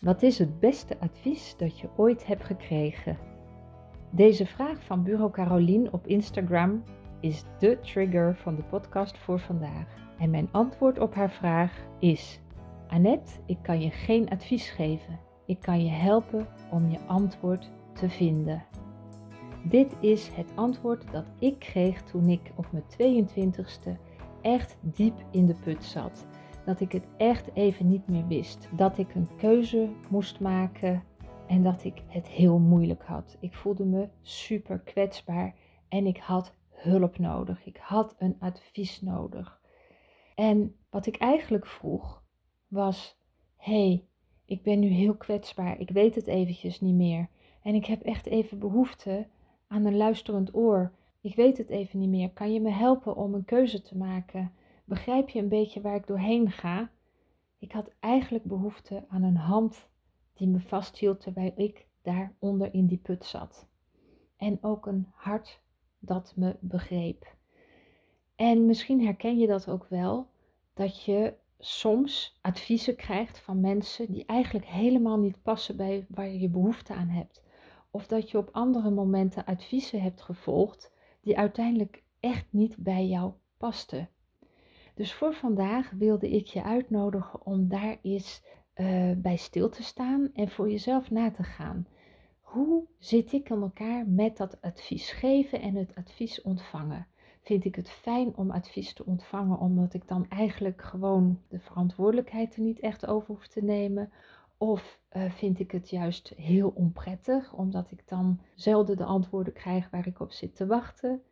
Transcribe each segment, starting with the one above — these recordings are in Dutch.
Wat is het beste advies dat je ooit hebt gekregen? Deze vraag van Bureau Carolien op Instagram is de trigger van de podcast voor vandaag. En mijn antwoord op haar vraag is: Annette, ik kan je geen advies geven. Ik kan je helpen om je antwoord te vinden. Dit is het antwoord dat ik kreeg toen ik op mijn 22ste echt diep in de put zat dat ik het echt even niet meer wist. Dat ik een keuze moest maken en dat ik het heel moeilijk had. Ik voelde me super kwetsbaar en ik had hulp nodig. Ik had een advies nodig. En wat ik eigenlijk vroeg was: hey, ik ben nu heel kwetsbaar. Ik weet het eventjes niet meer. En ik heb echt even behoefte aan een luisterend oor. Ik weet het even niet meer. Kan je me helpen om een keuze te maken? Begrijp je een beetje waar ik doorheen ga? Ik had eigenlijk behoefte aan een hand die me vasthield terwijl ik daaronder in die put zat. En ook een hart dat me begreep. En misschien herken je dat ook wel, dat je soms adviezen krijgt van mensen die eigenlijk helemaal niet passen bij waar je behoefte aan hebt. Of dat je op andere momenten adviezen hebt gevolgd die uiteindelijk echt niet bij jou pasten. Dus voor vandaag wilde ik je uitnodigen om daar eens uh, bij stil te staan en voor jezelf na te gaan. Hoe zit ik in elkaar met dat advies geven en het advies ontvangen? Vind ik het fijn om advies te ontvangen, omdat ik dan eigenlijk gewoon de verantwoordelijkheid er niet echt over hoef te nemen? Of uh, vind ik het juist heel onprettig, omdat ik dan zelden de antwoorden krijg waar ik op zit te wachten?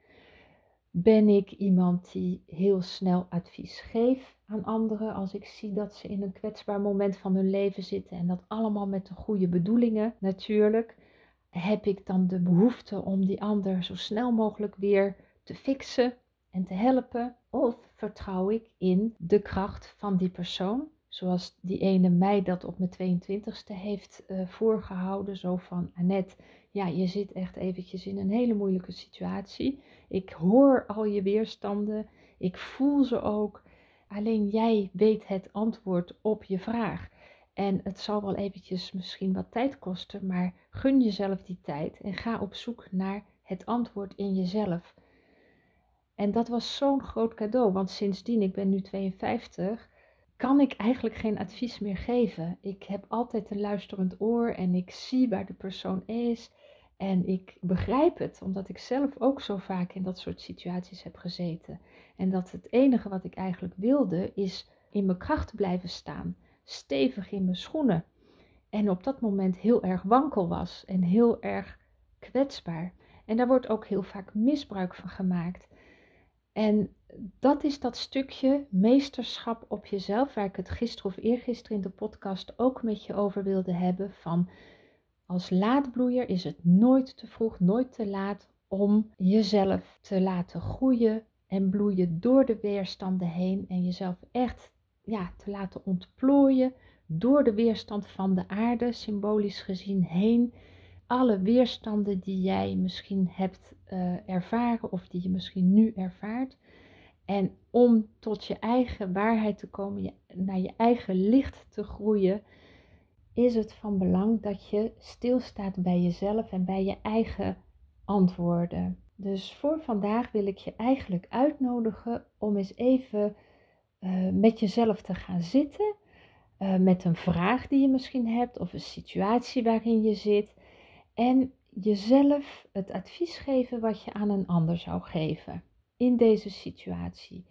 Ben ik iemand die heel snel advies geeft aan anderen als ik zie dat ze in een kwetsbaar moment van hun leven zitten en dat allemaal met de goede bedoelingen natuurlijk. Heb ik dan de behoefte om die ander zo snel mogelijk weer te fixen en te helpen? Of vertrouw ik in de kracht van die persoon? Zoals die ene mij dat op mijn 22ste heeft uh, voorgehouden. Zo van Annette, ja, je zit echt eventjes in een hele moeilijke situatie. Ik hoor al je weerstanden. Ik voel ze ook. Alleen jij weet het antwoord op je vraag. En het zal wel eventjes misschien wat tijd kosten, maar gun jezelf die tijd en ga op zoek naar het antwoord in jezelf. En dat was zo'n groot cadeau, want sindsdien, ik ben nu 52, kan ik eigenlijk geen advies meer geven. Ik heb altijd een luisterend oor en ik zie waar de persoon is. En ik begrijp het, omdat ik zelf ook zo vaak in dat soort situaties heb gezeten. En dat het enige wat ik eigenlijk wilde, is in mijn kracht blijven staan, stevig in mijn schoenen. En op dat moment heel erg wankel was en heel erg kwetsbaar. En daar wordt ook heel vaak misbruik van gemaakt. En dat is dat stukje meesterschap op jezelf, waar ik het gisteren of eergisteren in de podcast ook met je over wilde hebben. Van als laadbloeier is het nooit te vroeg, nooit te laat om jezelf te laten groeien en bloeien door de weerstanden heen en jezelf echt ja, te laten ontplooien door de weerstand van de aarde, symbolisch gezien heen. Alle weerstanden die jij misschien hebt uh, ervaren of die je misschien nu ervaart. En om tot je eigen waarheid te komen, naar je eigen licht te groeien, is het van belang dat je stilstaat bij jezelf en bij je eigen antwoorden. Dus voor vandaag wil ik je eigenlijk uitnodigen om eens even uh, met jezelf te gaan zitten. Uh, met een vraag die je misschien hebt of een situatie waarin je zit. En jezelf het advies geven wat je aan een ander zou geven in deze situatie.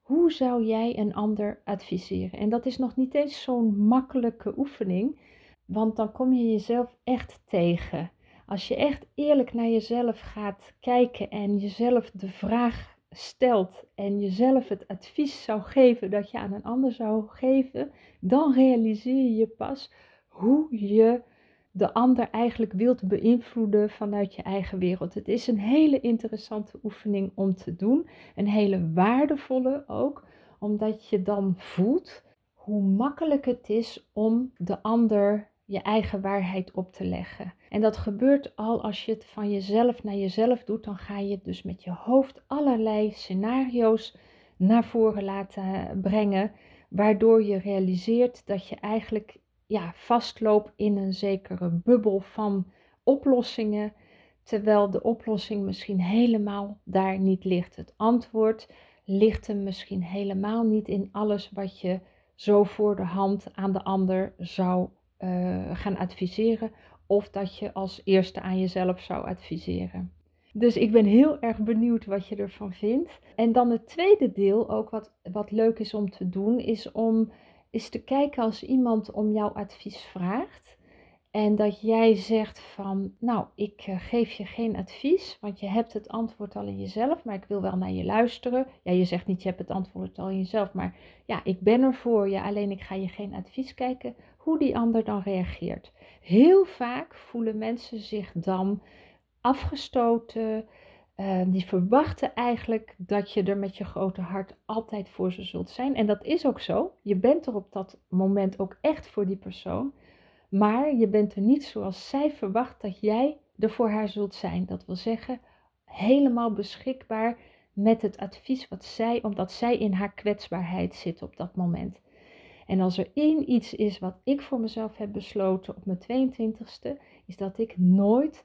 Hoe zou jij een ander adviseren? En dat is nog niet eens zo'n makkelijke oefening, want dan kom je jezelf echt tegen. Als je echt eerlijk naar jezelf gaat kijken en jezelf de vraag stelt en jezelf het advies zou geven dat je aan een ander zou geven, dan realiseer je pas hoe je de ander eigenlijk wilt beïnvloeden vanuit je eigen wereld. Het is een hele interessante oefening om te doen. Een hele waardevolle ook, omdat je dan voelt hoe makkelijk het is om de ander je eigen waarheid op te leggen. En dat gebeurt al als je het van jezelf naar jezelf doet, dan ga je dus met je hoofd allerlei scenario's naar voren laten brengen, waardoor je realiseert dat je eigenlijk ja, vastloop in een zekere bubbel van oplossingen, terwijl de oplossing misschien helemaal daar niet ligt. Het antwoord ligt hem misschien helemaal niet in alles wat je zo voor de hand aan de ander zou uh, gaan adviseren, of dat je als eerste aan jezelf zou adviseren. Dus ik ben heel erg benieuwd wat je ervan vindt. En dan het tweede deel, ook wat, wat leuk is om te doen, is om eens te kijken als iemand om jouw advies vraagt. En dat jij zegt van, nou, ik eh, geef je geen advies, want je hebt het antwoord al in jezelf, maar ik wil wel naar je luisteren. Ja, je zegt niet, je hebt het antwoord al in jezelf, maar ja, ik ben er voor je, alleen ik ga je geen advies kijken, hoe die ander dan reageert. Heel vaak voelen mensen zich dan afgestoten. Uh, die verwachten eigenlijk dat je er met je grote hart altijd voor ze zult zijn. En dat is ook zo. Je bent er op dat moment ook echt voor die persoon. Maar je bent er niet zoals zij verwacht dat jij er voor haar zult zijn. Dat wil zeggen, helemaal beschikbaar met het advies wat zij, omdat zij in haar kwetsbaarheid zit op dat moment. En als er één iets is wat ik voor mezelf heb besloten op mijn 22ste, is dat ik nooit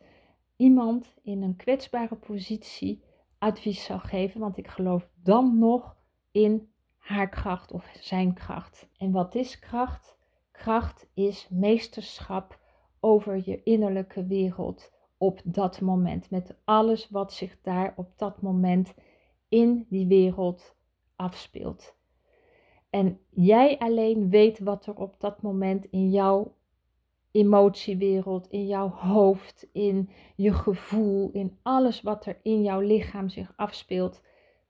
iemand in een kwetsbare positie advies zou geven, want ik geloof dan nog in haar kracht of zijn kracht. En wat is kracht? Kracht is meesterschap over je innerlijke wereld op dat moment, met alles wat zich daar op dat moment in die wereld afspeelt. En jij alleen weet wat er op dat moment in jouw emotiewereld, in jouw hoofd, in je gevoel, in alles wat er in jouw lichaam zich afspeelt,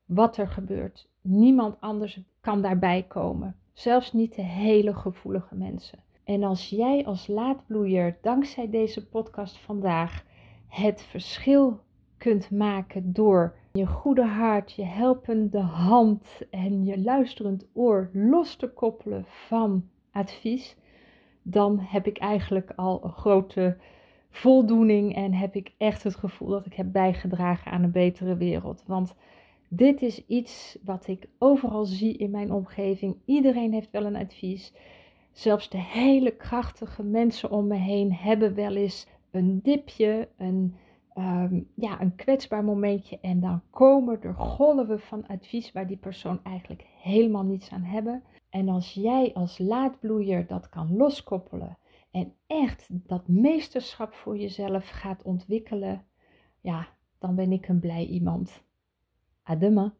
wat er gebeurt. Niemand anders kan daarbij komen, zelfs niet de hele gevoelige mensen. En als jij als laadbloeier dankzij deze podcast vandaag het verschil kunt maken door je goede hart, je helpende hand en je luisterend oor los te koppelen van advies, dan heb ik eigenlijk al een grote voldoening en heb ik echt het gevoel dat ik heb bijgedragen aan een betere wereld. Want dit is iets wat ik overal zie in mijn omgeving. Iedereen heeft wel een advies. Zelfs de hele krachtige mensen om me heen hebben wel eens een dipje, een, um, ja, een kwetsbaar momentje. En dan komen er golven van advies waar die persoon eigenlijk helemaal niets aan hebben. En als jij als laadbloeier dat kan loskoppelen en echt dat meesterschap voor jezelf gaat ontwikkelen, ja, dan ben ik een blij iemand. Adema.